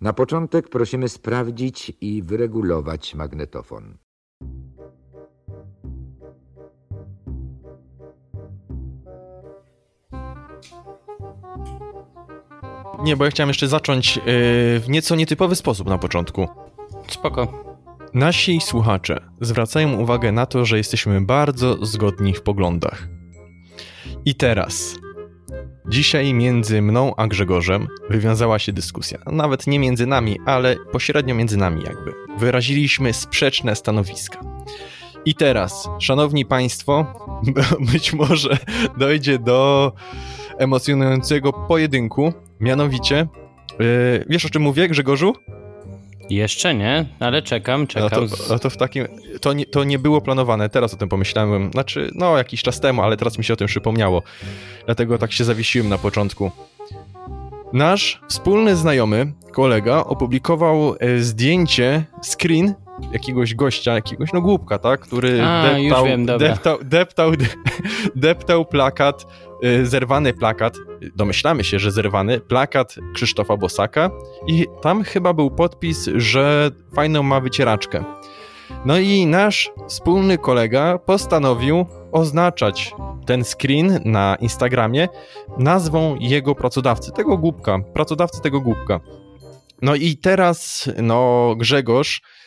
Na początek prosimy sprawdzić i wyregulować magnetofon. Nie, bo ja chciałem jeszcze zacząć yy, w nieco nietypowy sposób na początku. Spoko. Nasi słuchacze zwracają uwagę na to, że jesteśmy bardzo zgodni w poglądach. I teraz, dzisiaj między mną a Grzegorzem wywiązała się dyskusja. Nawet nie między nami, ale pośrednio między nami, jakby. Wyraziliśmy sprzeczne stanowiska. I teraz, szanowni państwo, być może dojdzie do emocjonującego pojedynku, mianowicie. Yy, wiesz o czym mówię, Grzegorzu? Jeszcze nie, ale czekam, czekam. No to, no to w takim. To nie, to nie było planowane, teraz o tym pomyślałem. Znaczy, no, jakiś czas temu, ale teraz mi się o tym przypomniało. Dlatego tak się zawiesiłem na początku. Nasz wspólny znajomy, kolega, opublikował e, zdjęcie, screen jakiegoś gościa, jakiegoś no głupka, tak, który A, deptał, już wiem, deptał, deptał, deptał plakat, zerwany plakat, domyślamy się, że zerwany plakat Krzysztofa Bosaka i tam chyba był podpis, że fajną ma wycieraczkę. No i nasz wspólny kolega postanowił oznaczać ten screen na Instagramie nazwą jego pracodawcy, tego głupka, pracodawcy tego głupka. No i teraz, no, Grzegorz y,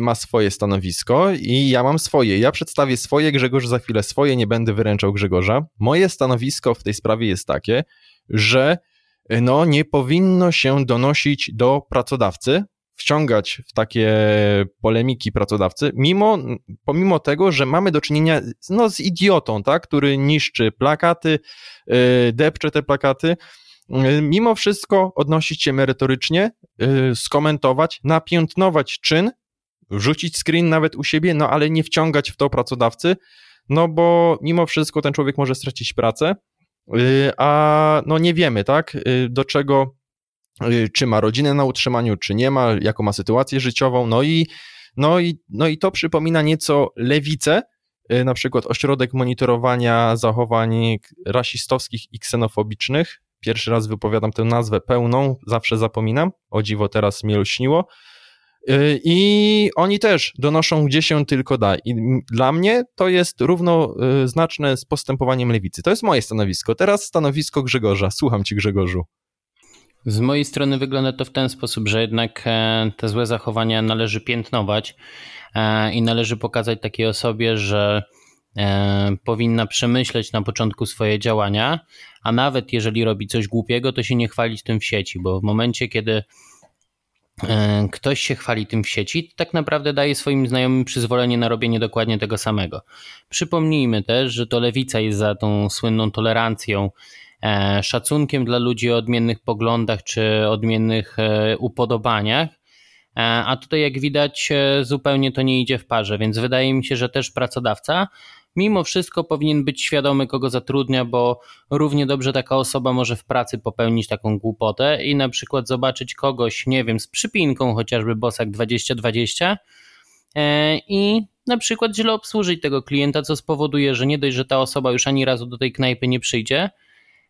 ma swoje stanowisko i ja mam swoje. Ja przedstawię swoje, Grzegorz za chwilę swoje, nie będę wyręczał Grzegorza. Moje stanowisko w tej sprawie jest takie, że y, no, nie powinno się donosić do pracodawcy, wciągać w takie polemiki pracodawcy, mimo, pomimo tego, że mamy do czynienia no, z idiotą, tak, który niszczy plakaty, yy, depcze te plakaty, mimo wszystko odnosić się merytorycznie, skomentować, napiętnować czyn, wrzucić screen nawet u siebie, no ale nie wciągać w to pracodawcy, no bo mimo wszystko ten człowiek może stracić pracę, yy, a no nie wiemy, tak, yy, do czego Y, czy ma rodzinę na utrzymaniu, czy nie ma, jaką ma sytuację życiową. No i, no i, no i to przypomina nieco lewicę, y, na przykład ośrodek monitorowania zachowań rasistowskich i ksenofobicznych. Pierwszy raz wypowiadam tę nazwę pełną, zawsze zapominam. O dziwo teraz mi lśniło. Y, I oni też donoszą, gdzie się tylko da. I dla mnie to jest równoznaczne z postępowaniem lewicy. To jest moje stanowisko. Teraz stanowisko Grzegorza. Słucham ci, Grzegorzu. Z mojej strony wygląda to w ten sposób, że jednak e, te złe zachowania należy piętnować e, i należy pokazać takiej osobie, że e, powinna przemyśleć na początku swoje działania, a nawet jeżeli robi coś głupiego, to się nie chwalić tym w sieci, bo w momencie, kiedy ktoś się chwali tym w sieci, to tak naprawdę daje swoim znajomym przyzwolenie na robienie dokładnie tego samego. Przypomnijmy też, że to lewica jest za tą słynną tolerancją E, szacunkiem dla ludzi o odmiennych poglądach czy odmiennych e, upodobaniach. E, a tutaj, jak widać, zupełnie to nie idzie w parze, więc wydaje mi się, że też pracodawca mimo wszystko powinien być świadomy, kogo zatrudnia, bo równie dobrze taka osoba może w pracy popełnić taką głupotę i na przykład zobaczyć kogoś, nie wiem, z przypinką chociażby Bosak 2020 i na przykład źle obsłużyć tego klienta, co spowoduje, że nie dość, że ta osoba już ani razu do tej knajpy nie przyjdzie,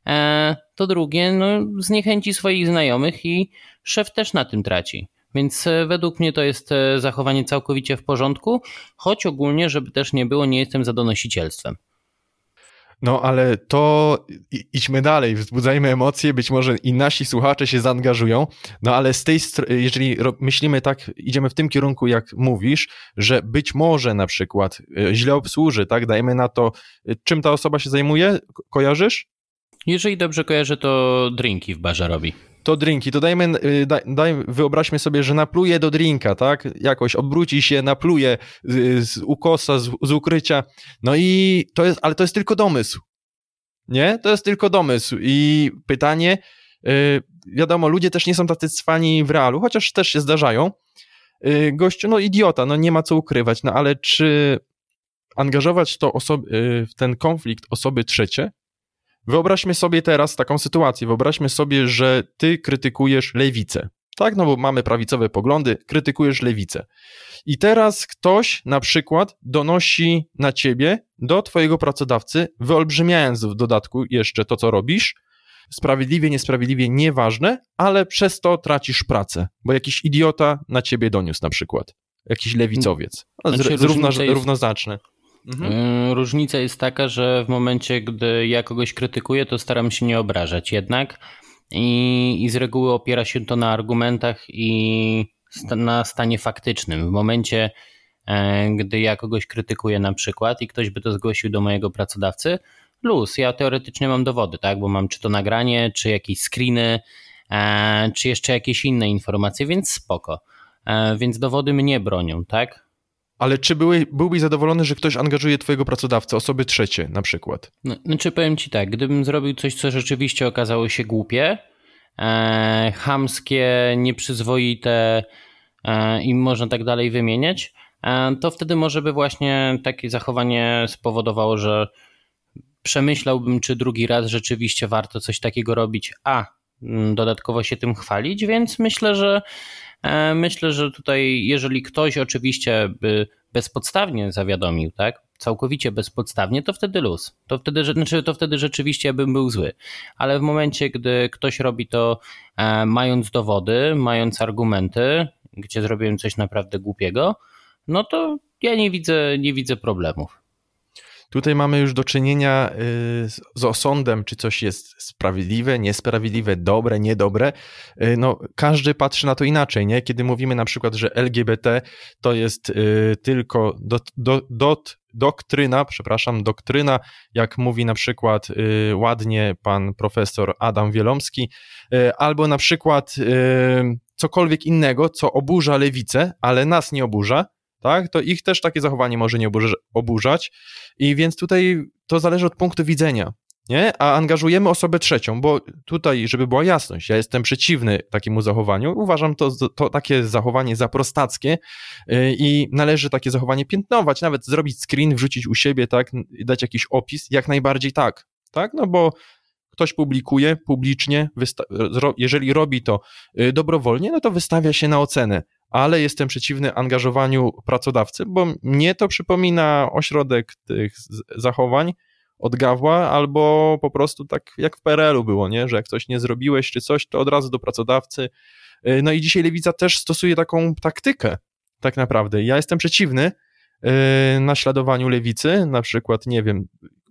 E, to drugie no, zniechęci swoich znajomych i szef też na tym traci. Więc e, według mnie to jest e, zachowanie całkowicie w porządku, choć ogólnie, żeby też nie było, nie jestem za donosicielstwem. No ale to idźmy dalej, wzbudzajmy emocje, być może i nasi słuchacze się zaangażują, no ale z tej jeżeli myślimy tak, idziemy w tym kierunku, jak mówisz, że być może na przykład źle obsłuży, tak, dajmy na to, czym ta osoba się zajmuje, kojarzysz? Jeżeli dobrze kojarzę, to drinki w barze robi. To drinki, to dajmy, y, daj, daj, wyobraźmy sobie, że napluje do drinka, tak? Jakoś obróci się, napluje z, z ukosa, z, z ukrycia. No i to jest, ale to jest tylko domysł. Nie? To jest tylko domysł. I pytanie, yy, wiadomo, ludzie też nie są tacy cwani w realu, chociaż też się zdarzają. Yy, gościu, no idiota, no nie ma co ukrywać, no ale czy angażować to osoby, yy, w ten konflikt osoby trzecie, Wyobraźmy sobie teraz taką sytuację. Wyobraźmy sobie, że ty krytykujesz lewicę. Tak, no bo mamy prawicowe poglądy, krytykujesz lewicę. I teraz ktoś na przykład donosi na ciebie do twojego pracodawcy, wyolbrzymiając w dodatku jeszcze to, co robisz, sprawiedliwie, niesprawiedliwie, nieważne, ale przez to tracisz pracę, bo jakiś idiota na ciebie doniósł na przykład, jakiś lewicowiec, z, znaczy, równo, jest... Mhm. Y, różnica jest taka, że w momencie, gdy ja kogoś krytykuję, to staram się nie obrażać jednak i, i z reguły opiera się to na argumentach i na stanie faktycznym. W momencie, e, gdy ja kogoś krytykuję na przykład i ktoś by to zgłosił do mojego pracodawcy, luz, ja teoretycznie mam dowody, tak, bo mam czy to nagranie, czy jakieś screeny, e, czy jeszcze jakieś inne informacje, więc spoko. E, więc dowody mnie bronią, tak? Ale czy były, byłbyś zadowolony, że ktoś angażuje twojego pracodawcę, osoby trzecie na przykład? No, znaczy powiem ci tak, gdybym zrobił coś, co rzeczywiście okazało się głupie, e, chamskie, nieprzyzwoite e, i można tak dalej wymieniać, e, to wtedy może by właśnie takie zachowanie spowodowało, że przemyślałbym, czy drugi raz rzeczywiście warto coś takiego robić, a mm, dodatkowo się tym chwalić, więc myślę, że myślę, że tutaj, jeżeli ktoś oczywiście by bezpodstawnie zawiadomił, tak, całkowicie bezpodstawnie, to wtedy luz. To wtedy, znaczy, to wtedy rzeczywiście bym był zły. Ale w momencie, gdy ktoś robi to e, mając dowody, mając argumenty, gdzie zrobiłem coś naprawdę głupiego, no to ja nie widzę, nie widzę problemów. Tutaj mamy już do czynienia y, z osądem, czy coś jest sprawiedliwe, niesprawiedliwe, dobre, niedobre. Y, no, każdy patrzy na to inaczej, nie? Kiedy mówimy na przykład, że LGBT to jest y, tylko dot, dot, dot, doktryna, przepraszam, doktryna, jak mówi na przykład ładnie pan profesor Adam Wielomski, albo na przykład cokolwiek innego, co oburza lewicę, ale nas nie oburza, tak, to ich też takie zachowanie może nie oburzać. I więc tutaj to zależy od punktu widzenia. Nie? A angażujemy osobę trzecią, bo tutaj, żeby była jasność, ja jestem przeciwny takiemu zachowaniu. Uważam to, to takie zachowanie za prostackie y, i należy takie zachowanie piętnować, nawet zrobić screen, wrzucić u siebie, tak, dać jakiś opis, jak najbardziej tak, tak, no bo ktoś publikuje publicznie, jeżeli robi to y, dobrowolnie, no to wystawia się na ocenę ale jestem przeciwny angażowaniu pracodawcy, bo mnie to przypomina ośrodek tych zachowań od Gawła, albo po prostu tak jak w PRL-u było, nie? że jak coś nie zrobiłeś czy coś, to od razu do pracodawcy. Y, no i dzisiaj Lewica też stosuje taką taktykę, tak naprawdę. Ja jestem przeciwny yy, naśladowaniu Lewicy, na przykład, nie wiem,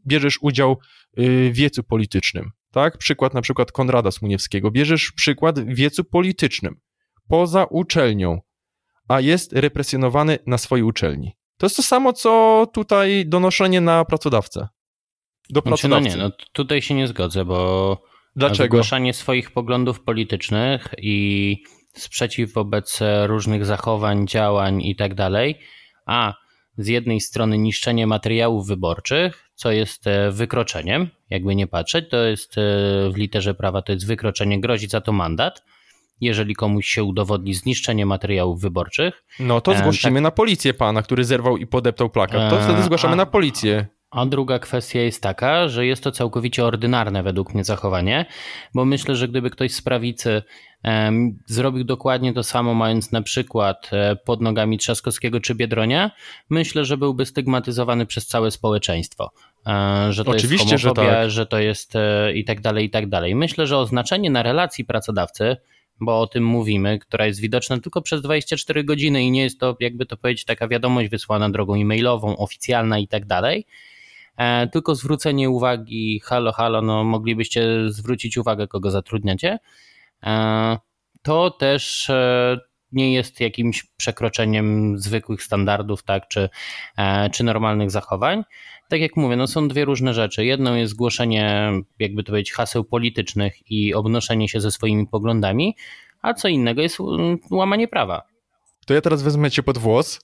bierzesz udział y, w wiecu politycznym, tak? Przykład na przykład Konrada Smuniewskiego. Bierzesz przykład w wiecu politycznym, poza uczelnią, a jest represjonowany na swojej uczelni. To jest to samo, co tutaj donoszenie na pracodawcę. Do pracodawcy. Znaczy, no nie, no tutaj się nie zgodzę, bo Dlaczego? zgłaszanie swoich poglądów politycznych i sprzeciw wobec różnych zachowań, działań i tak dalej, a z jednej strony niszczenie materiałów wyborczych, co jest e, wykroczeniem, jakby nie patrzeć, to jest e, w literze prawa to jest wykroczenie, grozi za to mandat, jeżeli komuś się udowodni zniszczenie materiałów wyborczych. No to e, zgłosimy tak. na policję pana, który zerwał i podeptał plakat. To wtedy zgłaszamy a, na policję. A druga kwestia jest taka, że jest to całkowicie ordynarne według mnie zachowanie, bo myślę, że gdyby ktoś z prawicy zrobił dokładnie to samo, mając na przykład e, pod nogami Trzaskowskiego czy Biedronia, myślę, że byłby stygmatyzowany przez całe społeczeństwo. E, że to Oczywiście, jest homofobia, że, tak. że to jest i tak dalej, i tak dalej. Myślę, że oznaczenie na relacji pracodawcy bo o tym mówimy, która jest widoczna tylko przez 24 godziny i nie jest to, jakby to powiedzieć, taka wiadomość wysłana drogą e-mailową, oficjalna i tak dalej. E, tylko zwrócenie uwagi, halo, halo, no moglibyście zwrócić uwagę, kogo zatrudniacie. E, to też e, nie jest jakimś przekroczeniem zwykłych standardów, tak, czy, czy normalnych zachowań tak jak mówię, no są dwie różne rzeczy. Jedną jest zgłoszenie, jakby to powiedzieć, haseł politycznych i obnoszenie się ze swoimi poglądami, a co innego jest łamanie prawa. To ja teraz wezmę cię pod włos,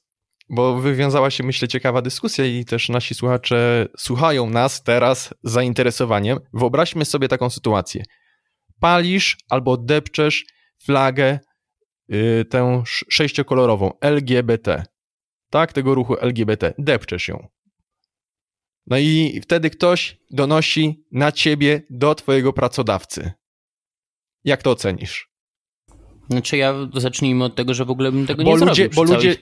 bo wywiązała się, myślę, ciekawa dyskusja i też nasi słuchacze słuchają nas teraz z zainteresowaniem. Wyobraźmy sobie taką sytuację. Palisz albo depczesz flagę, tę sześciokolorową LGBT, tak, tego ruchu LGBT, depczesz ją. No i wtedy ktoś donosi na ciebie do twojego pracodawcy. Jak to ocenisz? Znaczy ja zacznijmy od tego, że w ogóle bym tego bo nie ludzie, zrobił. Bo ludzie,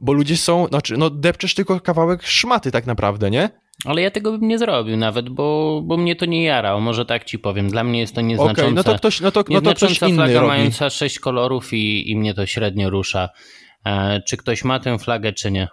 bo ludzie są, znaczy, no depczesz tylko kawałek szmaty tak naprawdę, nie? Ale ja tego bym nie zrobił nawet, bo, bo mnie to nie jara. Może tak ci powiem. Dla mnie jest to nieznaczące. Okay, no to ktoś, no to, no to ktoś inny flaga robi. mająca sześć kolorów i, i mnie to średnio rusza. E, czy ktoś ma tę flagę, czy nie?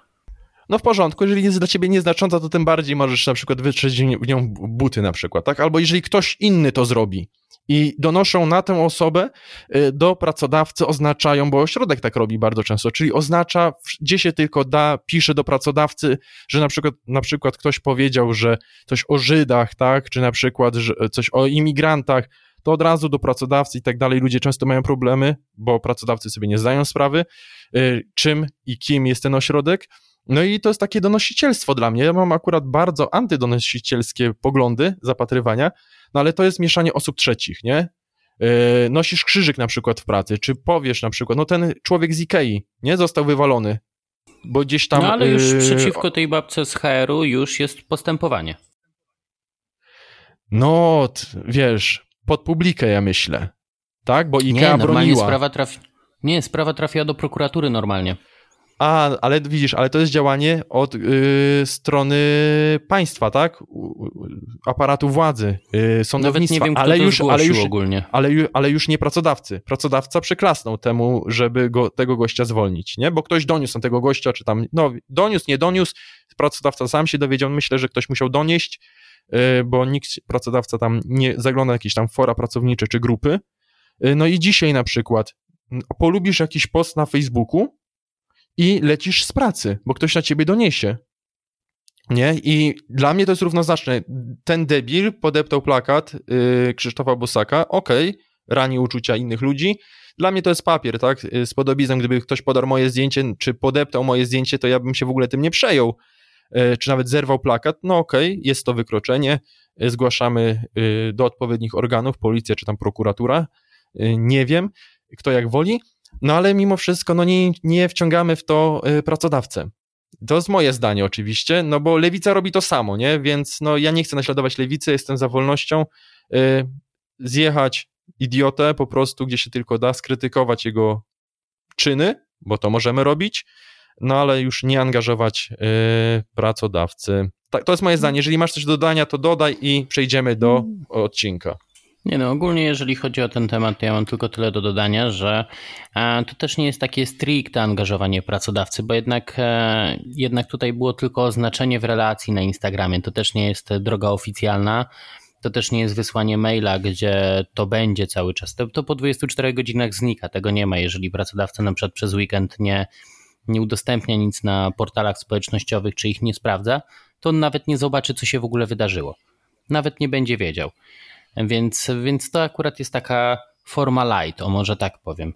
No w porządku, jeżeli jest dla ciebie nieznacząca, to tym bardziej możesz na przykład wytrzeć w nią buty na przykład, tak? Albo jeżeli ktoś inny to zrobi, i donoszą na tę osobę y, do pracodawcy, oznaczają, bo ośrodek tak robi bardzo często, czyli oznacza, gdzie się tylko da, pisze do pracodawcy, że na przykład, na przykład ktoś powiedział, że coś o Żydach, tak, czy na przykład że coś o imigrantach, to od razu do pracodawcy i tak dalej. Ludzie często mają problemy, bo pracodawcy sobie nie zdają sprawy, y, czym i kim jest ten ośrodek. No i to jest takie donosicielstwo dla mnie. Ja mam akurat bardzo antydonosicielskie poglądy, zapatrywania, no ale to jest mieszanie osób trzecich, nie? Yy, nosisz krzyżyk na przykład w pracy, czy powiesz na przykład, no ten człowiek z Ikei, nie? Został wywalony, bo gdzieś tam... No ale już yy... przeciwko tej babce z HR-u już jest postępowanie. No, wiesz, pod publikę ja myślę, tak? Bo Ikea nie, broniła. Sprawa trafi... Nie, sprawa trafiła do prokuratury normalnie. A, ale widzisz, ale to jest działanie od y, strony państwa, tak? Aparatu władzy, y, sądownictwa, Nawet nie wiem, ale, już, ale, już, ogólnie. Ale, ale już nie pracodawcy. Pracodawca przyklasnął temu, żeby go, tego gościa zwolnić, nie? Bo ktoś doniósł na tego gościa, czy tam, no, doniósł, nie doniósł, pracodawca sam się dowiedział, myślę, że ktoś musiał donieść, y, bo nikt, pracodawca tam nie zagląda jakieś tam fora pracownicze czy grupy. Y, no i dzisiaj na przykład polubisz jakiś post na Facebooku, i lecisz z pracy, bo ktoś na ciebie doniesie. Nie? I dla mnie to jest równoznaczne. Ten debil podeptał plakat yy, Krzysztofa Bosaka, okej, okay, rani uczucia innych ludzi. Dla mnie to jest papier, tak? Y, z podobizną, gdyby ktoś podarł moje zdjęcie, czy podeptał moje zdjęcie, to ja bym się w ogóle tym nie przejął. Yy, czy nawet zerwał plakat, no okej, okay, jest to wykroczenie, yy, zgłaszamy y, do odpowiednich organów, policja czy tam prokuratura, y, nie wiem, kto jak woli, no ale mimo wszystko no nie, nie wciągamy w to y, pracodawcę. To jest moje zdanie oczywiście, no bo lewica robi to samo, nie? Więc no ja nie chcę naśladować lewicy, jestem za wolnością. Y, zjechać idiotę po prostu, gdzie się tylko da, skrytykować jego czyny, bo to możemy robić, no ale już nie angażować y, pracodawcy. Tak, to jest moje zdanie. Jeżeli masz coś do dodania, to dodaj i przejdziemy do mm. odcinka. Nie no, ogólnie jeżeli chodzi o ten temat, ja mam tylko tyle do dodania, że e, to też nie jest takie stricte angażowanie pracodawcy, bo jednak, e, jednak tutaj było tylko oznaczenie w relacji na Instagramie, to też nie jest droga oficjalna, to też nie jest wysłanie maila, gdzie to będzie cały czas. To, to po 24 godzinach znika, tego nie ma, jeżeli pracodawca na przykład przez weekend nie, nie udostępnia nic na portalach społecznościowych, czy ich nie sprawdza, to on nawet nie zobaczy, co się w ogóle wydarzyło. Nawet nie będzie wiedział. Więc, więc to akurat jest taka forma light, o może tak powiem.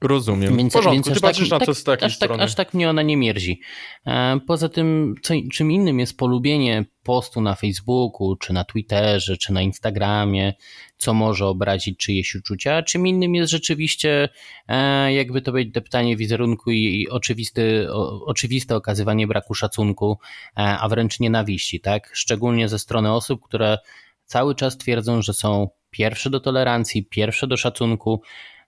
Rozumiem. Więc, w porządku, więc ty tak, patrzysz na to z takiej aż strony. Tak, aż tak mnie ona nie mierzi. E, poza tym, co, czym innym jest polubienie postu na Facebooku, czy na Twitterze, czy na Instagramie, co może obrazić czyjeś uczucia, a czym innym jest rzeczywiście e, jakby to być deptanie wizerunku i oczywisty, oczywiste okazywanie braku szacunku, e, a wręcz nienawiści, tak? Szczególnie ze strony osób, które cały czas twierdzą, że są pierwsze do tolerancji, pierwsze do szacunku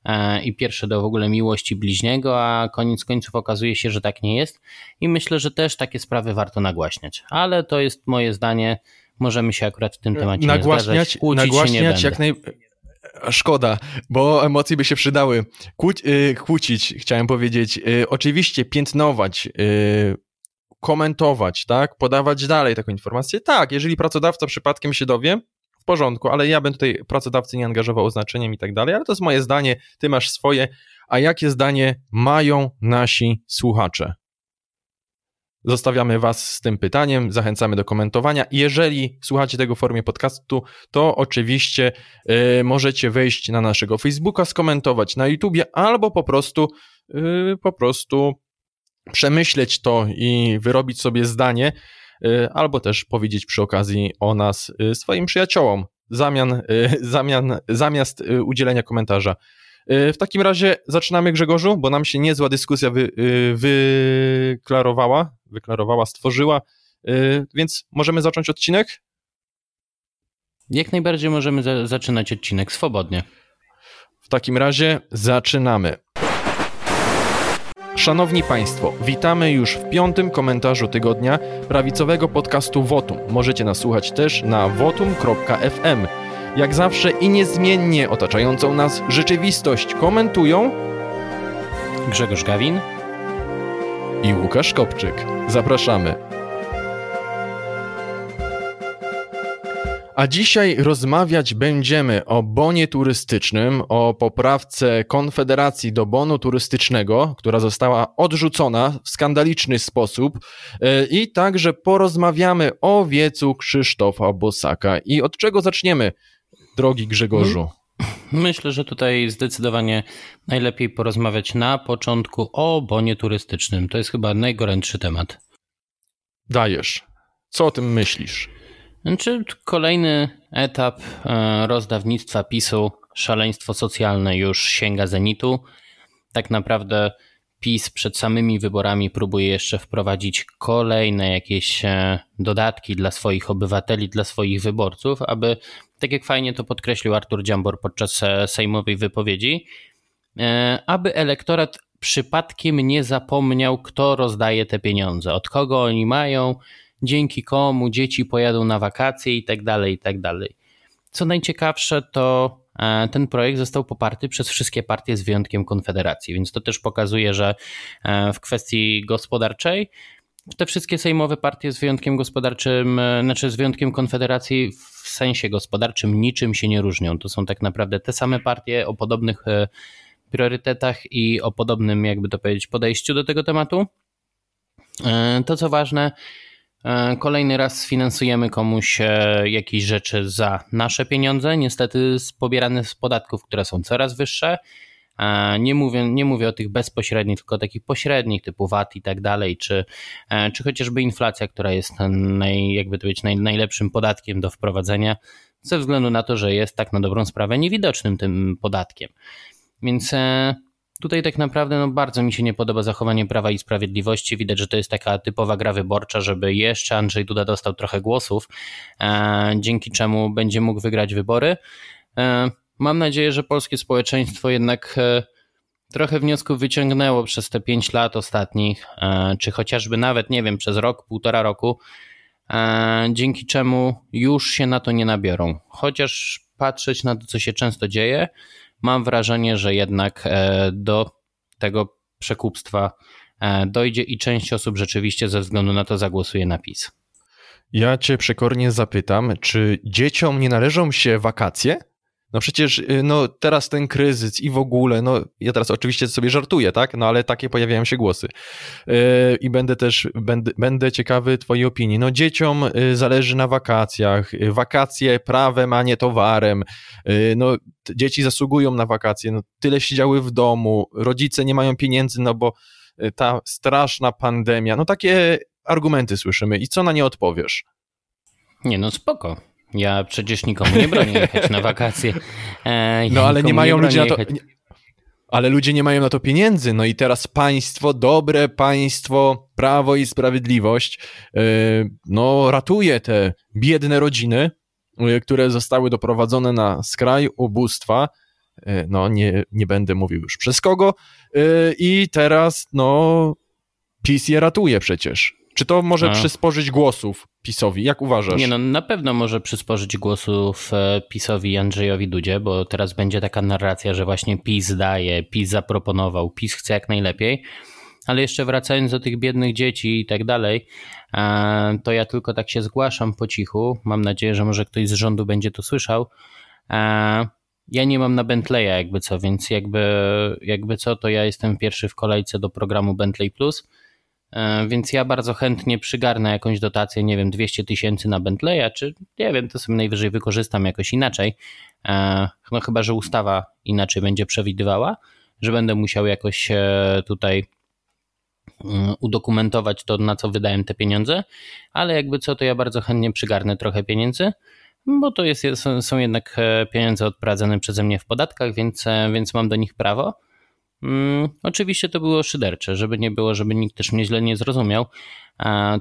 e, i pierwsze do w ogóle miłości bliźniego, a koniec końców okazuje się, że tak nie jest. I myślę, że też takie sprawy warto nagłaśniać. Ale to jest moje zdanie. Możemy się akurat w tym temacie nagłaśniać, nie zgadzać. Kłócić nagłaśniać jak naj... Szkoda, bo emocje by się przydały. Kłóć, yy, kłócić, chciałem powiedzieć. Yy, oczywiście piętnować, yy, komentować, tak, podawać dalej taką informację. Tak, jeżeli pracodawca przypadkiem się dowie, w porządku, ale ja bym tutaj pracodawcy nie angażował oznaczeniem i tak dalej, ale to jest moje zdanie, ty masz swoje, a jakie zdanie mają nasi słuchacze? Zostawiamy Was z tym pytaniem, zachęcamy do komentowania. Jeżeli słuchacie tego w formie podcastu, to oczywiście yy, możecie wejść na naszego Facebooka, skomentować na YouTubie albo po prostu, yy, po prostu przemyśleć to i wyrobić sobie zdanie, y, albo też powiedzieć przy okazji o nas y, swoim przyjaciołom, zamian, y, zamian, zamiast udzielenia komentarza. W takim razie zaczynamy Grzegorzu, bo nam się niezła dyskusja wy, wyklarowała, wyklarowała, stworzyła, więc możemy zacząć odcinek? Jak najbardziej możemy za zaczynać odcinek swobodnie. W takim razie zaczynamy. Szanowni Państwo, witamy już w piątym komentarzu tygodnia prawicowego podcastu Votum. Możecie nas słuchać też na votum.fm. Jak zawsze i niezmiennie otaczającą nas rzeczywistość komentują Grzegorz Gawin i Łukasz Kopczyk. Zapraszamy. A dzisiaj rozmawiać będziemy o bonie turystycznym, o poprawce Konfederacji do bonu turystycznego, która została odrzucona w skandaliczny sposób e, i także porozmawiamy o wiecu Krzysztofa Bosaka. I od czego zaczniemy, drogi Grzegorzu? Myślę, że tutaj zdecydowanie najlepiej porozmawiać na początku o bonie turystycznym. To jest chyba najgorętszy temat. Dajesz. Co o tym myślisz? Znaczy, kolejny etap e, rozdawnictwa PiSu, szaleństwo socjalne już sięga zenitu. Tak naprawdę PiS przed samymi wyborami próbuje jeszcze wprowadzić kolejne jakieś e, dodatki dla swoich obywateli, dla swoich wyborców, aby, tak jak fajnie to podkreślił Artur Dziambor podczas e, sejmowej wypowiedzi, aby elektorat przypadkiem nie zapomniał, kto rozdaje te pieniądze, od kogo oni mają, dzięki komu dzieci pojadą na wakacje i tak dalej, i tak dalej. Co najciekawsze, to e, ten projekt został poparty przez wszystkie partie z wyjątkiem Konfederacji, więc to też pokazuje, że e, w kwestii gospodarczej te wszystkie sejmowe partie z wyjątkiem gospodarczym, e, znaczy z wyjątkiem Konfederacji w sensie gospodarczym niczym się nie różnią. To są tak naprawdę te same partie o podobnych priorytetach i o podobnym, jakby to powiedzieć, podejściu do tego tematu. To co ważne, kolejny raz sfinansujemy komuś e, jakieś rzeczy za nasze pieniądze, niestety pobierane z podatków, które są coraz wyższe. E, nie mówię, nie mówię o tych bezpośrednich, tylko takich pośrednich typu VAT i tak dalej, czy, czy chociażby inflacja, która jest naj, jakby to powiedzieć, naj, najlepszym podatkiem do wprowadzenia, ze względu na to, że jest tak na dobrą sprawę niewidocznym tym podatkiem. Więc Tutaj tak naprawdę no, bardzo mi się nie podoba zachowanie Prawa i Sprawiedliwości. Widać, że to jest taka typowa gra wyborcza, żeby jeszcze Andrzej Duda dostał trochę głosów, e, dzięki czemu będzie mógł wygrać wybory. E, mam nadzieję, że polskie społeczeństwo jednak e, trochę wniosków wyciągnęło przez te pięć lat ostatnich, e, czy chociażby nawet, nie wiem, przez rok, półtora roku, e, dzięki czemu już się na to nie nabiorą. Chociaż patrzeć na to, co się często dzieje, mam wrażenie, że jednak e, do tego przekupstwa e, dojdzie i część osób rzeczywiście ze względu na to zagłosuje na PiS. Ja cię przekornie zapytam, czy dzieciom nie należą się wakacje? No przecież y, no, teraz ten kryzys i w ogóle, no ja teraz oczywiście sobie żartuję, tak? No ale takie pojawiają się głosy. Yy, I będę też, będę, będę ciekawy twojej opinii. No dzieciom y, zależy na wakacjach. Y, wakacje prawem, a nie towarem. Yy, no dzieci zasługują na wakacje. No, tyle siedziały w domu. Rodzice nie mają pieniędzy, no bo ta straszna pandemia. No takie argumenty słyszymy. I co na nie odpowiesz? Nie, no spoko. Ja przecież nikomu nie bronię jechać na wakacje. E, no ale nie mają nie ludzie na to. Ale ludzie nie mają na to pieniędzy. No i teraz państwo, dobre państwo, prawo i sprawiedliwość, yy, no ratuje te biedne rodziny, yy, które zostały doprowadzone na skraj ubóstwa. Yy, no nie, nie będę mówił już przez kogo. I teraz, no, PiS je ratuje przecież. Czy to może A. przysporzyć głosów PiSowi? Jak uważasz? Nie, no na pewno może przysporzyć głosów e, PiSowi i Andrzejowi Dudzie, bo teraz będzie taka narracja, że właśnie PiS daje, PiS zaproponował, PiS chce jak najlepiej. Ale jeszcze wracając do tych biednych dzieci i tak dalej, e, to ja tylko tak się zgłaszam po cichu. Mam nadzieję, że może ktoś z rządu będzie to słyszał. E, ja nie mam na Bentleya jakby co, więc jakby, jakby co, to ja jestem pierwszy w kolejce do programu Bentley Plus więc ja bardzo chętnie przygarnę jakąś dotację, nie wiem, 200 tysięcy na Bentleya, czy nie wiem, to sobie najwyżej wykorzystam jakoś inaczej. E, no chyba, że ustawa inaczej będzie przewidywała, że będę musiał jakoś tutaj mm, udokumentować to, na co wydałem te pieniądze, ale jakby co, to ja bardzo chętnie przygarnę trochę pieniędzy, bo to jest, są jednak e, pieniądze odprowadzane przeze mnie w podatkach, więc, więc mam do nich prawo. Mm, oczywiście to było szydercze, żeby nie było, żeby nikt też mnie źle nie zrozumiał.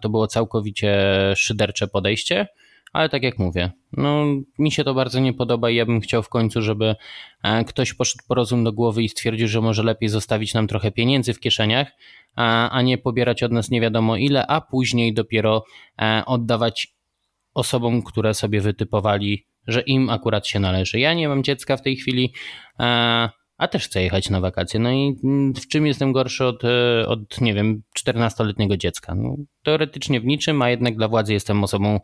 To było całkowicie szydercze podejście, ale tak jak mówię, no mi się to bardzo nie podoba i ja bym chciał w końcu, żeby e, ktoś poszedł po rozum do głowy i stwierdził, że może lepiej zostawić nam trochę pieniędzy w kieszeniach, a nie pobierać od nas nie wiadomo ile, a później dopiero e, oddawać osobom, które sobie wytypowali, że im akurat się należy. Ja nie mam dziecka w tej chwili, e, a też chcę jechać na wakacje. No i w czym jestem gorszy od, e, od nie wiem, 14-letniego dziecka? No, teoretycznie w niczym, a jednak dla władzy jestem osobą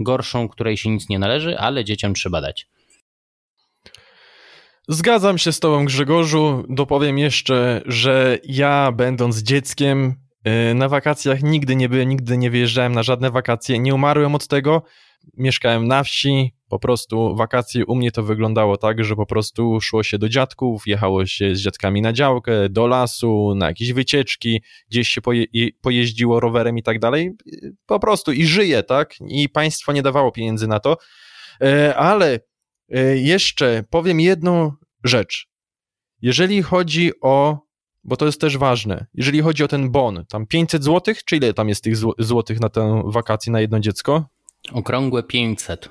gorszą, której się nic nie należy, ale dzieciom trzeba dać. Zgadzam się z Tobą, Grzegorzu. Dopowiem jeszcze, że ja, będąc dzieckiem, e, na wakacjach nigdy nie byłem, nigdy nie wyjeżdżałem na żadne wakacje. Nie umarłem od tego. Mieszkałem na wsi, po prostu wakacje u mnie to wyglądało tak, że po prostu szło się do dziadków, jechało się z dziadkami na działkę, do lasu, na jakieś wycieczki, gdzieś się poje, pojeździło rowerem i tak dalej. Po prostu i żyje, tak? I państwo nie dawało pieniędzy na to. E, ale e, jeszcze powiem jedną rzecz. Jeżeli chodzi o, bo to jest też ważne, jeżeli chodzi o ten bon, tam 500 zł, czy ile tam jest tych złotych na tę wakację na jedno dziecko? Okrągłe 500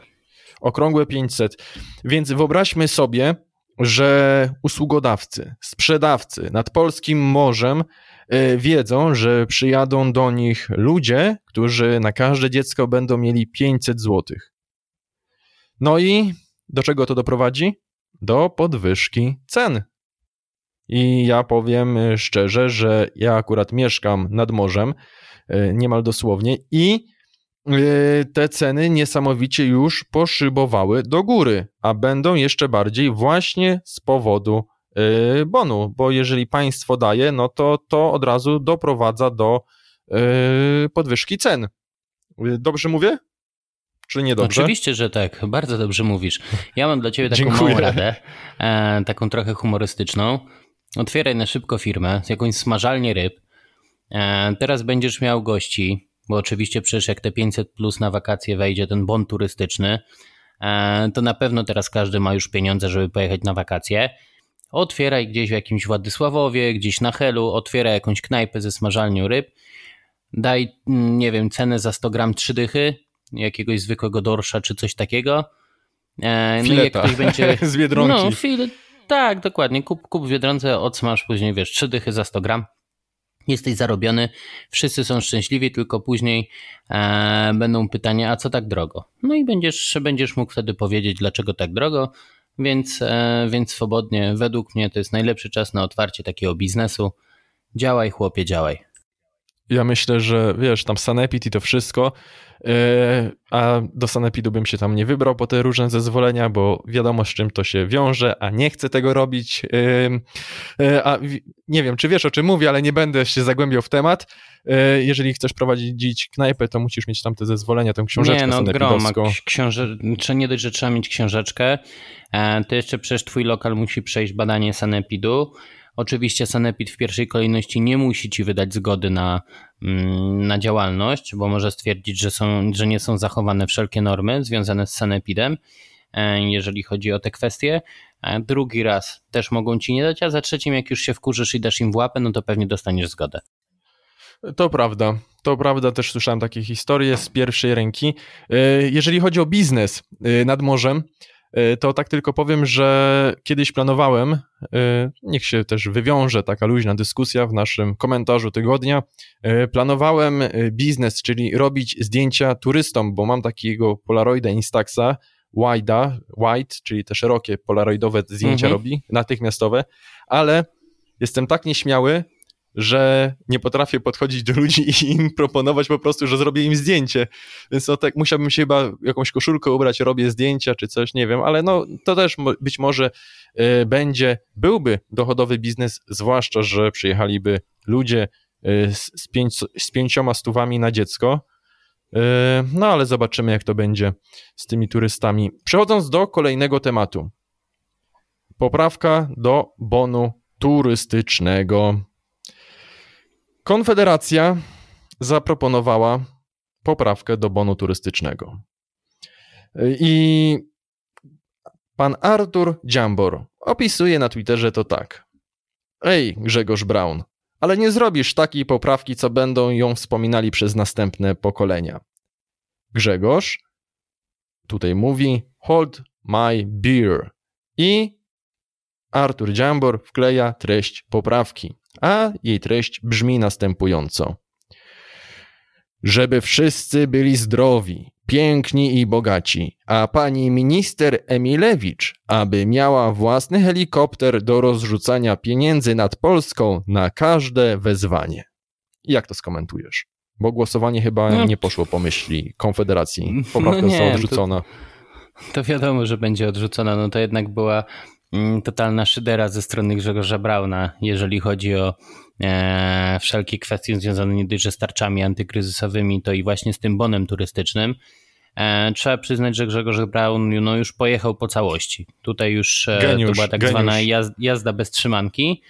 okrągłe 500. Więc wyobraźmy sobie, że usługodawcy, sprzedawcy nad polskim morzem e, wiedzą, że przyjadą do nich ludzie, którzy na każde dziecko będą mieli 500 zł. No i do czego to doprowadzi? Do podwyżki cen. I ja powiem szczerze, że ja akurat mieszkam nad morzem, e, niemal dosłownie, i te ceny niesamowicie już poszybowały do góry, a będą jeszcze bardziej właśnie z powodu y, bonu, bo jeżeli państwo daje, no to to od razu doprowadza do y, podwyżki cen. Dobrze mówię? Czy nie dobrze? Oczywiście, że tak. Bardzo dobrze mówisz. Ja mam dla ciebie taką Dziękuję. małą radę, e, taką trochę humorystyczną. Otwieraj na szybko firmę z jakąś smażalnię ryb. E, teraz będziesz miał gości, bo oczywiście przecież jak te 500 plus na wakacje wejdzie ten bon turystyczny, e, to na pewno teraz każdy ma już pieniądze, żeby pojechać na wakacje. Otwieraj gdzieś w jakimś Władysławowie, gdzieś na Helu, otwieraj jakąś knajpę ze smażalnią ryb, daj, mm, nie wiem, cenę za 100 gram trzy dychy, jakiegoś zwykłego dorsza czy coś takiego. E, no i jak ktoś będzie... z Biedronki. No, fil... tak, dokładnie. Kup, kup w Biedronce, odsmaż później, wiesz, trzy dychy za 100 gram jesteś zarobiony, wszyscy są szczęśliwi, tylko później e, będą pytania, a co tak drogo? No i będziesz, będziesz mógł wtedy powiedzieć, dlaczego tak drogo, więc, e, więc swobodnie, według mnie to jest najlepszy czas na otwarcie takiego biznesu. Działaj, chłopie, działaj. Ja myślę, że wiesz, tam Sanepid i to wszystko, a do Sanepidu bym się tam nie wybrał po te różne zezwolenia, bo wiadomo z czym to się wiąże, a nie chcę tego robić. E, e, a nie wiem, czy wiesz o czym mówię, ale nie będę się zagłębiał w temat. Jeżeli chcesz prowadzić knajpę, to musisz mieć tam te zezwolenia, tę książeczkę nie, no, sanepidowską. Grom, książe... nie dość, że trzeba mieć książeczkę, to jeszcze przecież twój lokal musi przejść badanie Sanepidu. Oczywiście Sanepid w pierwszej kolejności nie musi ci wydać zgody na, mm, na działalność, bo może stwierdzić, że, są, że nie są zachowane wszelkie normy związane z Sanepidem, e, jeżeli chodzi o te kwestie. E, drugi raz też mogą ci nie dać, a za trzecim, jak już się wkurzysz i dasz im w łapę, no to pewnie dostaniesz zgodę. To prawda. To prawda, też słyszałem takie historie z pierwszej ręki. E, jeżeli chodzi o biznes nad morzem, to tak tylko powiem, że kiedyś planowałem, e, niech się też wywiąże taka luźna dyskusja w naszym komentarzu tygodnia, e, planowałem biznes, czyli robić zdjęcia turystom, bo mam takiego Polaroida Instaxa, wide'a, wide, czyli te szerokie polaroidowe zdjęcia mhm. robi, natychmiastowe, ale jestem tak nieśmiały, że nie potrafię podchodzić do ludzi i im proponować po prostu, że zrobię im zdjęcie. Więc no tak musiałbym się chyba jakąś koszulkę ubrać, robię zdjęcia czy coś, nie wiem, ale no to też być może y, będzie, byłby dochodowy biznes, zwłaszcza, że przyjechaliby ludzie y, z, pięć, z pięcioma stówami na dziecko. Y, no ale zobaczymy, jak to będzie z tymi turystami. Przechodząc do kolejnego tematu. Poprawka do bonu turystycznego. Konfederacja zaproponowała poprawkę do bonu turystycznego. I pan Artur Dziambor opisuje na Twitterze to tak. Ej, Grzegorz Braun, ale nie zrobisz takiej poprawki, co będą ją wspominali przez następne pokolenia. Grzegorz? tutaj mówi hold my beer i Artur Dziambor wkleja treść poprawki, a jej treść brzmi następująco. Żeby wszyscy byli zdrowi, piękni i bogaci, a pani minister Emilewicz, aby miała własny helikopter do rozrzucania pieniędzy nad Polską na każde wezwanie. Jak to skomentujesz? Bo głosowanie chyba no. nie poszło po myśli Konfederacji. Poprawka no została odrzucona. To, to wiadomo, że będzie odrzucona. No to jednak była totalna szydera ze strony Grzegorza Brauna, jeżeli chodzi o e, wszelkie kwestie związane nie tylko z tarczami antykryzysowymi, to i właśnie z tym bonem turystycznym. E, trzeba przyznać, że Grzegorz Braun no, już pojechał po całości. Tutaj już e, geniusz, to była tak geniusz. zwana jazda, jazda bez trzymanki,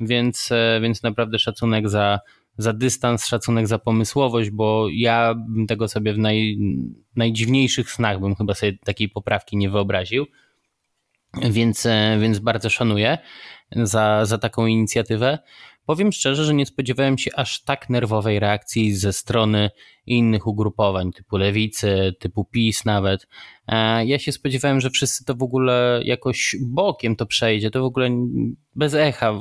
więc, e, więc naprawdę szacunek za, za dystans, szacunek za pomysłowość, bo ja bym tego sobie w naj, najdziwniejszych snach bym chyba sobie takiej poprawki nie wyobraził. Więc, więc bardzo szanuję za, za taką inicjatywę. Powiem szczerze, że nie spodziewałem się aż tak nerwowej reakcji ze strony innych ugrupowań, typu lewicy, typu PiS nawet. E, ja się spodziewałem, że wszyscy to w ogóle jakoś bokiem to przejdzie, to w ogóle bez echa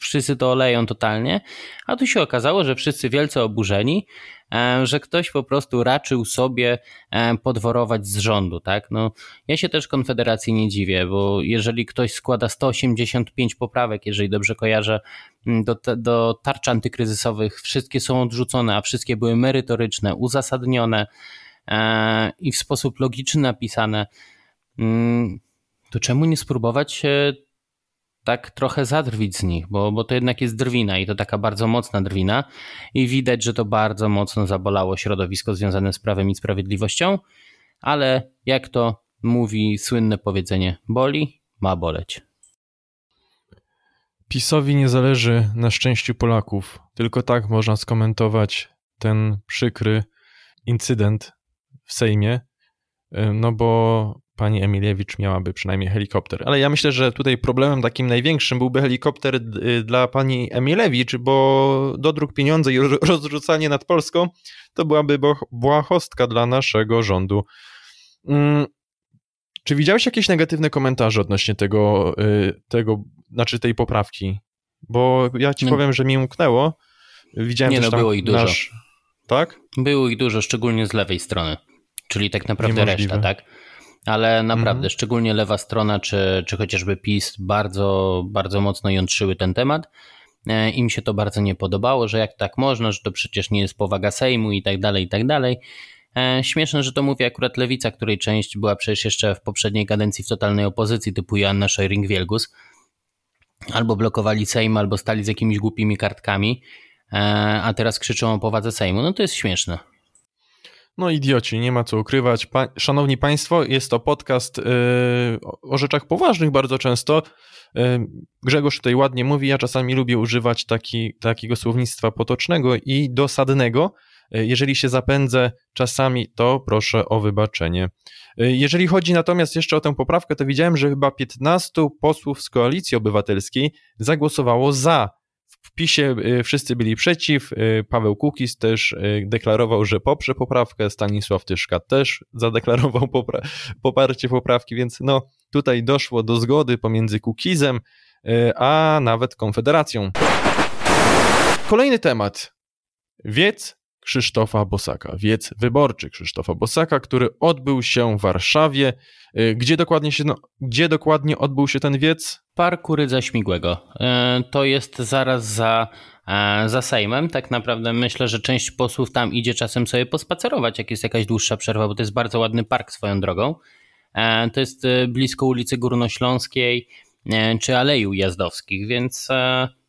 wszyscy to oleją totalnie, a tu się okazało, że wszyscy wielce oburzeni, e, że ktoś po prostu raczył sobie e, podworować z rządu, tak? No, ja się też Konfederacji nie dziwię, bo jeżeli ktoś składa 185 poprawek, jeżeli dobrze kojarzę, do, do tarcz antykryzysowych, wszystkie są odrzucone, a wszystkie były merytoryczne, uzasadnione e, i w sposób logiczny napisane, to czemu nie spróbować tak trochę zadrwić z nich, bo, bo to jednak jest drwina i to taka bardzo mocna drwina i widać, że to bardzo mocno zabolało środowisko związane z prawem i sprawiedliwością, ale jak to mówi słynne powiedzenie, boli, ma boleć. PiSowi nie zależy na szczęściu Polaków. Tylko tak można skomentować ten przykry incydent w Sejmie, no bo pani Emiliewicz miałaby przynajmniej helikopter. Ale ja myślę, że tutaj problemem takim największym byłby helikopter y, dla pani Emilewicz, bo dodruk pieniądze i rozrzucanie nad Polską to byłaby błahostka dla naszego rządu. Mm, czy widziałeś jakieś negatywne komentarze odnośnie tego, y, tego znaczy tej poprawki? Bo ja ci no. powiem, że mi umknęło. Widziałem Nie, no, było ich dużo. Nasz... Tak? Było ich dużo, szczególnie z lewej strony. Czyli tak naprawdę Niemożliwe. reszta, tak? Ale naprawdę, mhm. szczególnie lewa strona, czy, czy chociażby PiS bardzo, bardzo mocno jątrzyły ten temat. E, Im się to bardzo nie podobało, że jak tak można, że to przecież nie jest powaga Sejmu i tak dalej, i tak dalej. E, śmieszne, że to mówi akurat Lewica, której część była przecież jeszcze w poprzedniej kadencji w totalnej opozycji, typu Joanna Szojring-Wielgus. Albo blokowali Sejm, albo stali z jakimiś głupimi kartkami, e, a teraz krzyczą o powadze Sejmu. No to jest śmieszne. No idioci, nie ma co ukrywać. Pa Szanowni Państwo, jest to podcast yy, o rzeczach poważnych bardzo często. Yy, Grzegorz tutaj ładnie mówi, ja czasami lubię używać taki, takiego słownictwa potocznego i dosadnego. Yy, jeżeli się zapędzę czasami, to proszę o wybaczenie. Yy, jeżeli chodzi natomiast jeszcze o tę poprawkę, to widziałem, że chyba 15 posłów z Koalicji Obywatelskiej zagłosowało za w PiSie y, wszyscy byli przeciw, y, Paweł Kukis też y, deklarował, że poprze poprawkę, Stanisław Tyszka też zadeklarował popra poparcie poprawki, więc no tutaj doszło do zgody pomiędzy Kukizem, a nawet Konfederacją. Kolejny temat. Wiec Krzysztofa Bosaka, wiec wyborczy Krzysztofa Bosaka, który odbył się w Warszawie. Y, gdzie dokładnie, się, no, gdzie dokładnie odbył się ten wiec? Parku Rydza Śmigłego. Y, to jest zaraz za, e, za Sejmem. Tak naprawdę myślę, że część posłów tam idzie czasem sobie pospacerować, jak jest jakaś dłuższa przerwa, bo to jest bardzo ładny park swoją drogą. E, to jest blisko ulicy Górnośląskiej e, czy Alei Ujazdowskich, więc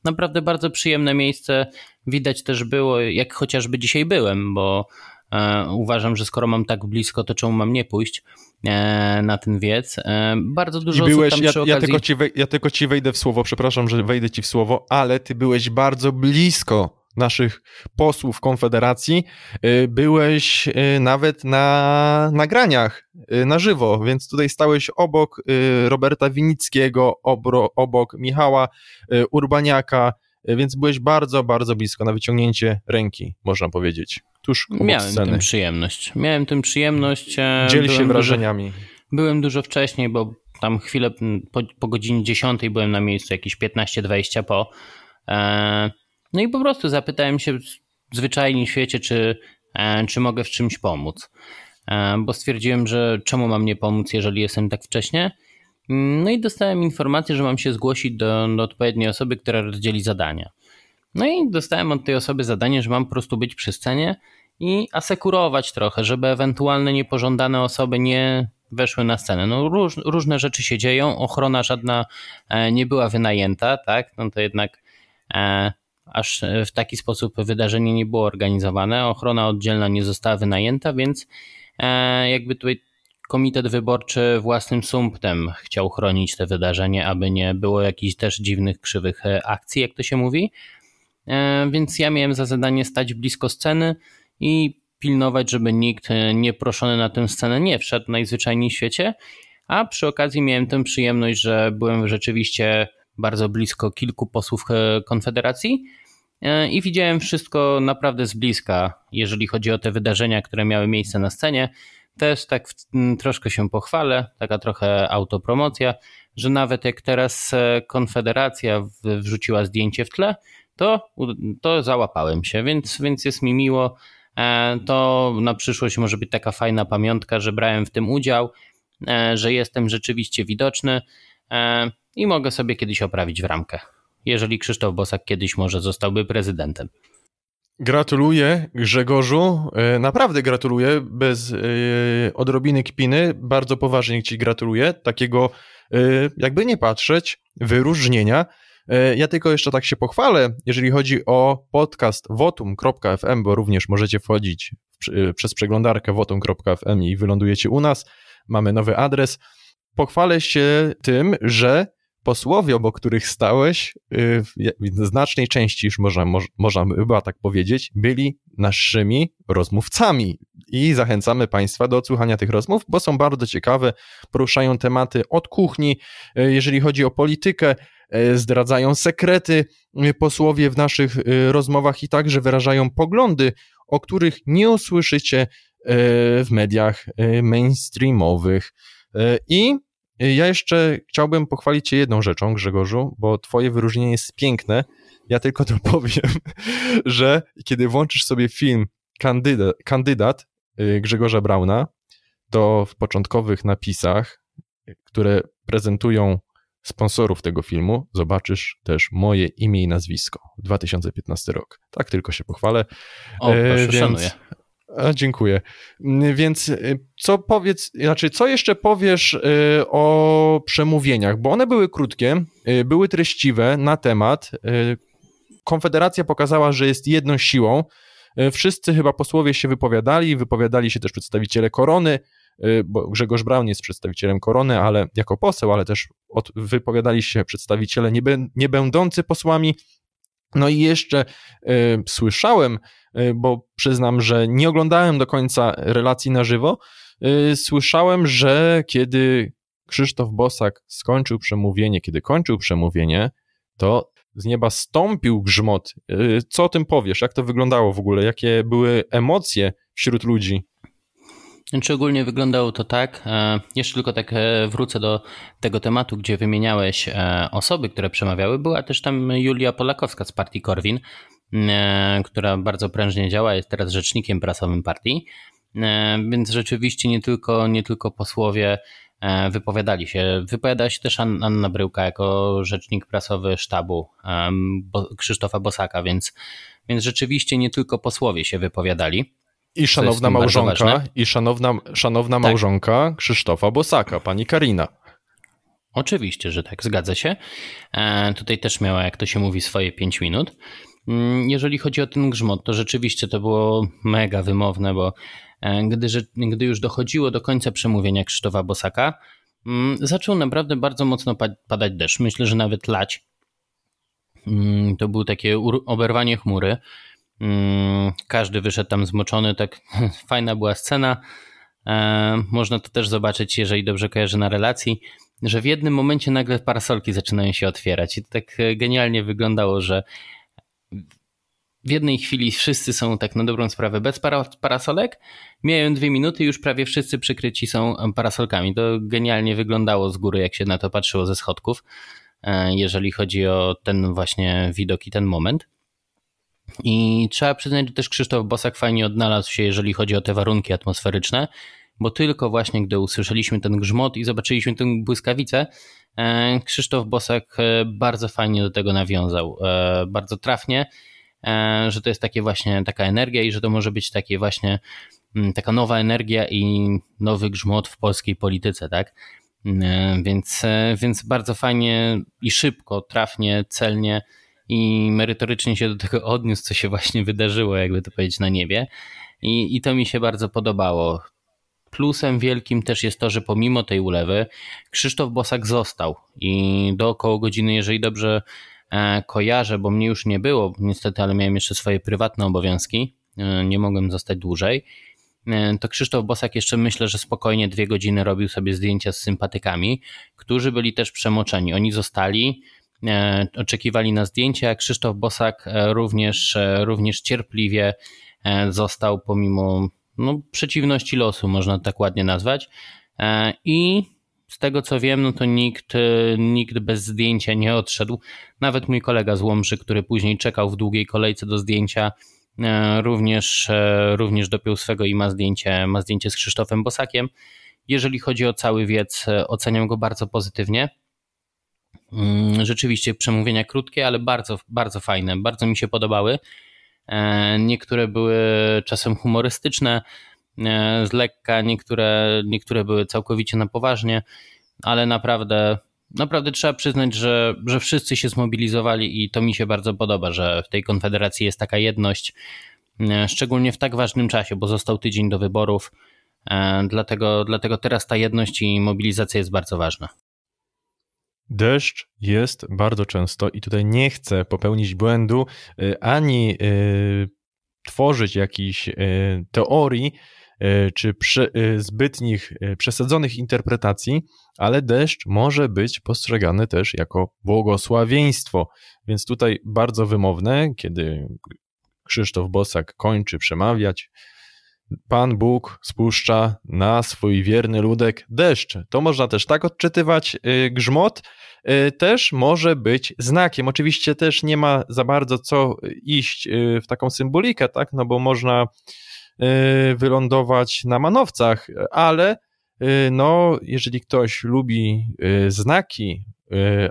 naprawdę bardzo przyjemne miejsce. Widać też było, jak chociażby dzisiaj byłem, bo e, uważam, że skoro mam tak blisko, to czemu mam nie pójść e, na ten wiec. E, bardzo dużo I byłeś, osób tam ja, okazji... ja, tylko ci ja tylko ci wejdę w słowo, przepraszam, że wejdę ci w słowo, ale ty byłeś bardzo blisko naszych posłów Konfederacji, byłeś nawet na nagraniach na żywo, więc tutaj stałeś obok Roberta Winickiego, obok Michała Urbaniaka, więc byłeś bardzo, bardzo blisko na wyciągnięcie ręki, można powiedzieć. Tuż Miałem sceny. tym przyjemność. Miałem tym przyjemność. e, Dziel się wrażeniami. Dużo, byłem dużo wcześniej, bo tam chwilę po, po godzinie 10 byłem na miejscu, jakieś 15-20 po. E, no i po prostu zapytałem się zwyczajnie w świecie, czy, e, czy mogę w czymś pomóc. Bo stwierdziłem, że czemu mam nie pomóc, jeżeli jestem tak wcześnie. No i dostałem informację, że mam się zgłosić do, do odpowiedniej osoby, która rozdzieli zadania. No i dostałem od tej osoby zadanie, że mam po prostu być przy scenie i asekurować trochę, żeby ewentualne niepożądane osoby nie weszły na scenę. No róż, różne rzeczy się dzieją, ochrona żadna e, nie była wynajęta, tak? No to jednak e, aż w taki sposób wydarzenie nie było organizowane, ochrona oddzielna nie została wynajęta, więc e, jakby tutaj komitet wyborczy własnym sumptem chciał chronić te wydarzenie, aby nie było jakichś też dziwnych, krzywych e, akcji, jak to się mówi. E, więc ja miałem za zadanie stać blisko sceny i pilnować, żeby nikt e, nieproszony na tę scenę nie wszedł najzwyczajniej w świecie. A przy okazji miałem tę przyjemność, że byłem rzeczywiście bardzo blisko kilku posłów Konfederacji i widziałem wszystko naprawdę z bliska, jeżeli chodzi o te wydarzenia, które miały miejsce na scenie też tak troszkę się pochwalę, taka trochę autopromocja, że nawet jak teraz e, Konfederacja wrzuciła zdjęcie w tle, to, to załapałem się, więc, więc jest mi miło. E, to na przyszłość może być taka fajna pamiątka, że brałem w tym udział, e, że jestem rzeczywiście widoczny i mogę sobie kiedyś oprawić w ramkę. Jeżeli Krzysztof Bosak kiedyś może zostałby prezydentem. Gratuluję Grzegorzu, e, naprawdę gratuluję, bez e, odrobiny kpiny, bardzo poważnie Ci gratuluję, takiego e, jakby nie patrzeć, wyróżnienia. Ja tylko jeszcze tak się pochwalę, jeżeli chodzi o podcast votum.fm, bo również możecie wchodzić przez przeglądarkę votum.fm i wylądujecie u nas, mamy nowy adres. Pochwalę się tym, że posłowie, obok których stałeś, y, w znacznej części, już można, można chyba tak powiedzieć, byli naszymi rozmówcami. I zachęcamy Państwa do odsłuchania tych rozmów, bo są bardzo ciekawe, poruszają tematy od kuchni, y, jeżeli chodzi o politykę, y, zdradzają sekrety posłowie w naszych rozmowach i także wyrażają poglądy, o których nie usłyszycie w mediach mainstreamowych. I ja jeszcze chciałbym pochwalić Cię jedną rzeczą, Grzegorzu, bo Twoje wyróżnienie jest piękne. Ja tylko to powiem, że kiedy włączysz sobie film Kandydat, kandydat Grzegorza Brauna, to w początkowych napisach, które prezentują sponsorów tego filmu, zobaczysz też moje imię i nazwisko. 2015 rok. Tak tylko się pochwalę. O, proszę, e, Więc, szanuję. A, dziękuję. Mm, więc y, co powiedz, znaczy, co jeszcze powiesz y, o przemówieniach? Bo one były krótkie, y, były treściwe na temat. Konfederacja pokazała, że jest jedną siłą. Wszyscy chyba posłowie się wypowiadali, wypowiadali się też przedstawiciele korony, bo Grzegorz Braun jest przedstawicielem korony, ale jako poseł, ale też od, wypowiadali się przedstawiciele nie, nie będący posłami. No i jeszcze y, słyszałem, y, bo przyznam, że nie oglądałem do końca relacji na żywo, y, słyszałem, że kiedy Krzysztof Bosak skończył przemówienie, kiedy kończył przemówienie, to z nieba stąpił grzmot. Co o tym powiesz? Jak to wyglądało w ogóle? Jakie były emocje wśród ludzi? Znaczy ogólnie wyglądało to tak, e, jeszcze tylko tak e, wrócę do tego tematu, gdzie wymieniałeś e, osoby, które przemawiały. Była też tam Julia Polakowska z partii Korwin, która bardzo prężnie działa, jest teraz rzecznikiem prasowym partii. Więc rzeczywiście nie tylko, nie tylko posłowie wypowiadali się. Wypowiadała się też Anna Bryłka jako rzecznik prasowy sztabu Krzysztofa Bosaka, więc, więc rzeczywiście nie tylko posłowie się wypowiadali. I szanowna małżonka, i szanowna, szanowna tak. małżonka Krzysztofa Bosaka, pani Karina. Oczywiście, że tak, zgadza się. E, tutaj też miała, jak to się mówi, swoje 5 minut. Mm, jeżeli chodzi o ten grzmot, to rzeczywiście to było mega wymowne, bo e, gdy, gdy już dochodziło do końca przemówienia Krzysztofa Bosaka, mm, zaczął naprawdę bardzo mocno padać deszcz. Myślę, że nawet lać. Mm, to było takie oberwanie chmury. Mm, każdy wyszedł tam zmoczony, tak fajna była scena. E, można to też zobaczyć, jeżeli dobrze kojarzę na relacji, że w jednym momencie nagle parasolki zaczynają się otwierać i to tak e, genialnie wyglądało, że w jednej chwili wszyscy są tak na dobrą sprawę bez parasolek. Miałem dwie minuty, już prawie wszyscy przykryci są parasolkami. To genialnie wyglądało z góry, jak się na to patrzyło ze schodków, e, jeżeli chodzi o ten właśnie widok i ten moment. I trzeba przyznać, że też Krzysztof Bosak fajnie odnalazł się, jeżeli chodzi o te warunki atmosferyczne, bo tylko właśnie gdy usłyszeliśmy ten grzmot i zobaczyliśmy tę błyskawicę, e, Krzysztof Bosak e, bardzo fajnie do tego nawiązał, bardzo trafnie E, że to jest takie właśnie taka energia i że to może być takie właśnie mm, taka nowa energia i nowy grzmot w polskiej polityce, tak? E, więc, e, więc bardzo fajnie i szybko, trafnie, celnie i merytorycznie się do tego odniósł, co się właśnie wydarzyło, jakby to powiedzieć, na niebie. I, i to mi się bardzo podobało. Plusem wielkim też jest to, że pomimo tej ulewy Krzysztof Bosak został i do około godziny, jeżeli dobrze E, kojarzę, bo mnie już nie było, niestety, ale miałem jeszcze swoje prywatne obowiązki, e, nie mogłem zostać dłużej. E, to Krzysztof Bosak jeszcze myślę, że spokojnie dwie godziny robił sobie zdjęcia z sympatykami, którzy byli też przemoczeni. Oni zostali, oczekiwali na zdjęcia, Krzysztof Bosak również, również cierpliwie został pomimo no, przeciwności losu, można tak ładnie nazwać. I z tego co wiem, no to nikt, e, nikt bez zdjęcia nie odszedł. Nawet mój kolega z Łomży, który później czekał w długiej kolejce do zdjęcia, e, również, e, również dopiął swego i ma zdjęcie, ma zdjęcie z Krzysztofem Bosakiem. Jeżeli chodzi o cały wiec, oceniam go bardzo pozytywnie. Mm, rzeczywiście przemówienia krótkie, ale bardzo, bardzo fajne, bardzo mi się podobały. Niektóre były czasem humorystyczne, E, z lekka, niektóre, niektóre były całkowicie na poważnie, ale naprawdę, naprawdę trzeba przyznać, że, że wszyscy się zmobilizowali i to mi się bardzo podoba, że w tej konfederacji jest taka jedność, e, szczególnie w tak ważnym czasie, bo został tydzień do wyborów. E, dlatego, dlatego teraz ta jedność i mobilizacja jest bardzo ważna. Deszcz jest bardzo często i tutaj nie chcę popełnić błędu ani tworzyć jakichś teorii, E, czy zbytnich, przesadzonych interpretacji, ale deszcz może być postrzegany też jako błogosławieństwo. Więc tutaj bardzo wymowne, kiedy Krzysztof Bosak kończy przemawiać, Pan Bóg spuszcza na swój wierny ludek deszcz. To można też tak odczytywać. Grzmot też może być znakiem. Oczywiście też nie ma za bardzo co iść w taką symbolikę, tak? No bo można Y, wylądować na manowcach, ale y, no, jeżeli ktoś lubi y, znaki,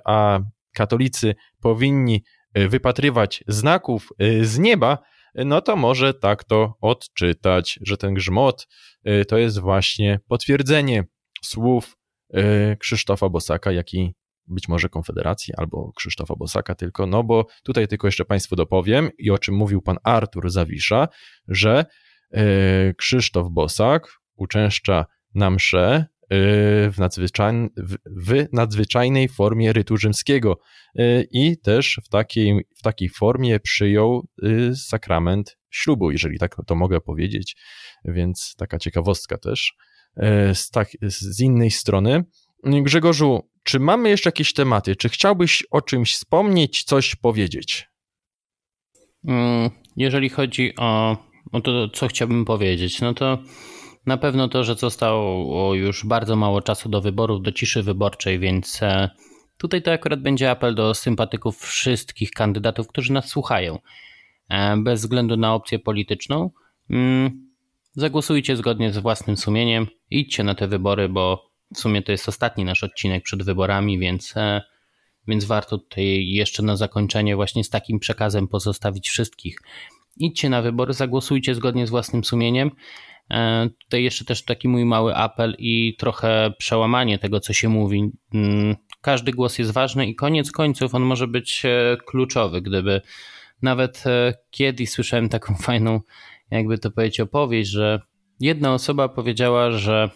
a katolicy powinni wypatrywać znaków z nieba, no to może tak to odczytać, że ten grzmot to jest właśnie potwierdzenie słów Krzysztofa Bosaka, jak i być może Konfederacji albo Krzysztofa Bosaka tylko, no bo tutaj tylko jeszcze Państwu dopowiem i o czym mówił pan Artur Zawisza, że E, Krzysztof Bosak uczęszcza na mszę w, nadzwyczaj, w nadzwyczajnej formie rytu rzymskiego e, i też w takiej, w takiej formie przyjął sakrament ślubu, jeżeli tak to mogę powiedzieć, więc taka ciekawostka też. Z, tak, z innej strony, Grzegorzu, czy mamy jeszcze jakieś tematy? Czy chciałbyś o czymś wspomnieć, coś powiedzieć? Mm, jeżeli chodzi o no to co chciałbym powiedzieć? No to na pewno to, że zostało już bardzo mało czasu do wyborów, do ciszy wyborczej, więc e, tutaj to akurat będzie apel do sympatyków wszystkich kandydatów, którzy nas słuchają. E, bez względu na opcję polityczną, mm, zagłosujcie zgodnie z własnym sumieniem, idźcie na te wybory, bo w sumie to jest ostatni nasz odcinek przed wyborami, więc, e, więc warto tutaj jeszcze na zakończenie właśnie z takim przekazem pozostawić wszystkich idźcie na wybory, zagłosujcie zgodnie z własnym sumieniem. E, tutaj jeszcze też taki mój mały apel i trochę przełamanie tego, co się mówi. Mm, każdy głos jest ważny i koniec końców on może być e, kluczowy. Gdyby nawet e, kiedyś słyszałem taką fajną, jakby to powiedzieć, opowieść, że jedna osoba powiedziała, że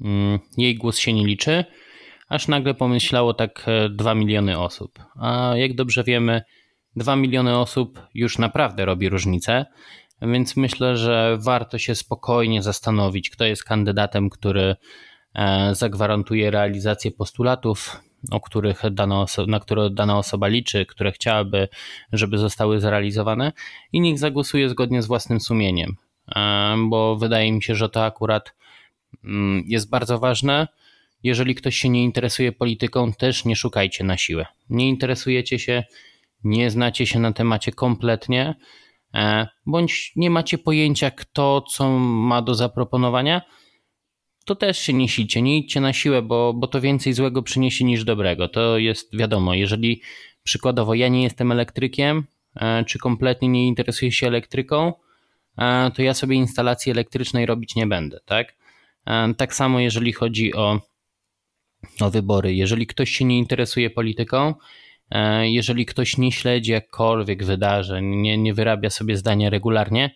mm, jej głos się nie liczy, aż nagle pomyślało tak dwa miliony osób. A jak dobrze wiemy, 2 miliony osób już naprawdę robi różnicę, więc myślę, że warto się spokojnie zastanowić, kto jest kandydatem, który e, zagwarantuje realizację postulatów o których dana na które dana osoba liczy, które chciałaby, żeby zostały zrealizowane i niech zagłosuje zgodnie z własnym sumieniem, bo wydaje mi się, że to akurat mm, jest bardzo ważne. Jeżeli ktoś się nie interesuje polityką, też nie szukajcie na siłę. Nie interesujecie się, nie znacie się na temacie kompletnie, e, bądź nie macie pojęcia, kto co ma do zaproponowania, to też się nie silcie, nie idźcie na siłę, bo, bo to więcej złego przyniesie niż dobrego. To jest wiadomo, jeżeli przykładowo ja nie jestem elektrykiem, e, czy kompletnie nie interesuję się elektryką, e, to ja sobie instalacji elektrycznej robić nie będę, tak? Tak samo jeżeli chodzi o, o wybory. Jeżeli ktoś się nie interesuje polityką, E, jeżeli ktoś nie śledzi jakkolwiek wydarzeń, nie, nie wyrabia sobie zdania regularnie,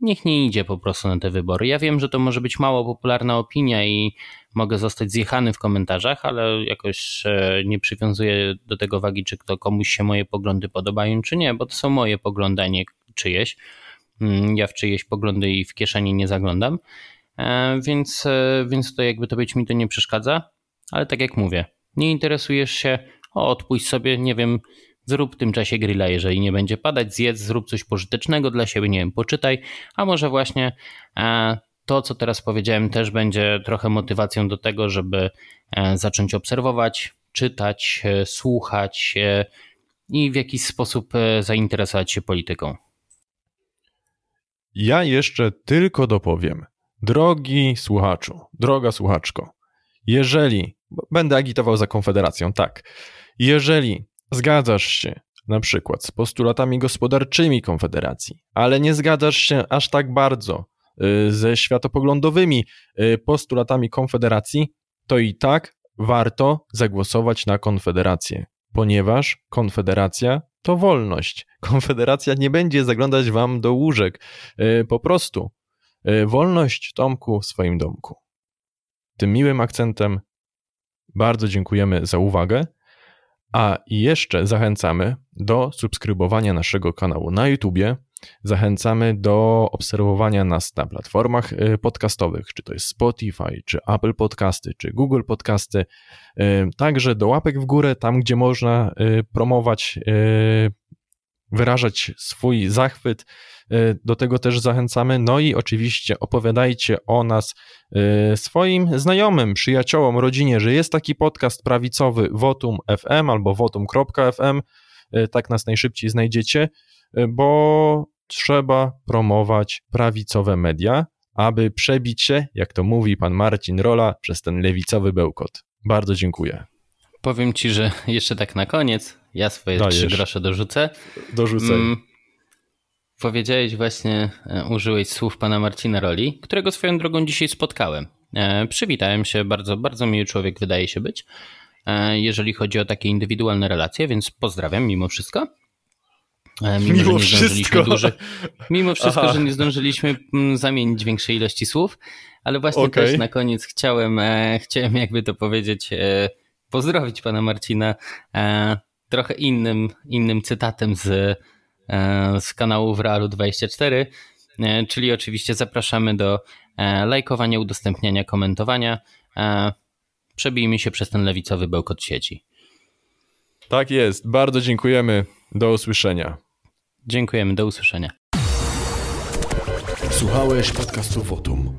niech nie idzie po prostu na te wybory. Ja wiem, że to może być mało popularna opinia i mogę zostać zjechany w komentarzach, ale jakoś e, nie przywiązuję do tego wagi, czy to komuś się moje poglądy podobają, czy nie, bo to są moje poglądy, a nie czyjeś. Mm, ja w czyjeś poglądy i w kieszeni nie zaglądam, e, więc, więc to jakby to być mi to nie przeszkadza, ale tak jak mówię, nie interesujesz się, o, odpuść sobie, nie wiem, zrób w tym czasie grilla, jeżeli nie będzie padać, zjedz, zrób coś pożytecznego dla siebie, nie wiem, poczytaj, a może właśnie e, to, co teraz powiedziałem, też będzie trochę motywacją do tego, żeby e, zacząć obserwować, czytać, e, słuchać i w jakiś sposób zainteresować się polityką. Ja jeszcze tylko dopowiem. Drogi słuchaczu, droga słuchaczko, jeżeli będę agitował za Konfederacją, tak. Jeżeli zgadzasz się na przykład z postulatami gospodarczymi Konfederacji, ale nie zgadzasz się aż tak bardzo y, ze światopoglądowymi y, postulatami Konfederacji, to i tak warto zagłosować na Konfederację, ponieważ Konfederacja to wolność. Konfederacja nie będzie zaglądać wam do łóżek. Y, po prostu wolność Tomku w swoim domku. Tym miłym akcentem bardzo dziękujemy za uwagę. A jeszcze zachęcamy do subskrybowania naszego kanału na YouTubie. Zachęcamy do obserwowania nas na platformach y, podcastowych, czy to jest Spotify, czy Apple Podcasty, czy Google Podcasty. Y, także do łapek w górę, tam gdzie można y, promować, wyrażać swój zachwyt do tego też zachęcamy. No i oczywiście opowiadajcie o nas y, swoim znajomym, przyjaciołom, rodzinie, że jest taki podcast prawicowy Votum FM albo votum.fm. Y, tak nas najszybciej znajdziecie, bo trzeba promować prawicowe media, aby przebić się, jak to mówi pan Marcin Rola, przez ten lewicowy bełkot. Bardzo dziękuję. Powiem ci, że jeszcze tak na koniec, ja swoje Dajesz. trzy grosze dorzucę. Dorzucaj. Mm, Powiedziałeś właśnie, e, użyłeś słów pana Marcina Roli, którego swoją drogą dzisiaj spotkałem. E, przywitałem się, bardzo, bardzo miły człowiek wydaje się być, e, jeżeli chodzi o takie indywidualne relacje, więc pozdrawiam mimo wszystko. Mimo, mimo wszystko. Mimo wszystko, Aha. że nie zdążyliśmy mm, zamienić większej ilości słów, ale właśnie okay. też na koniec chciałem, chciałem jakby to powiedzieć, pozdrowić pana Marcina trochę innym, innym cytatem z z kanału w Realu 24, e, czyli oczywiście zapraszamy do e, lajkowania, udostępniania, komentowania. Przebijmy się przez ten lewicowy bełkot sieci. Tak jest. Bardzo dziękujemy. Do usłyszenia. Dziękujemy. Do usłyszenia. Słuchałeś podcastu Votum.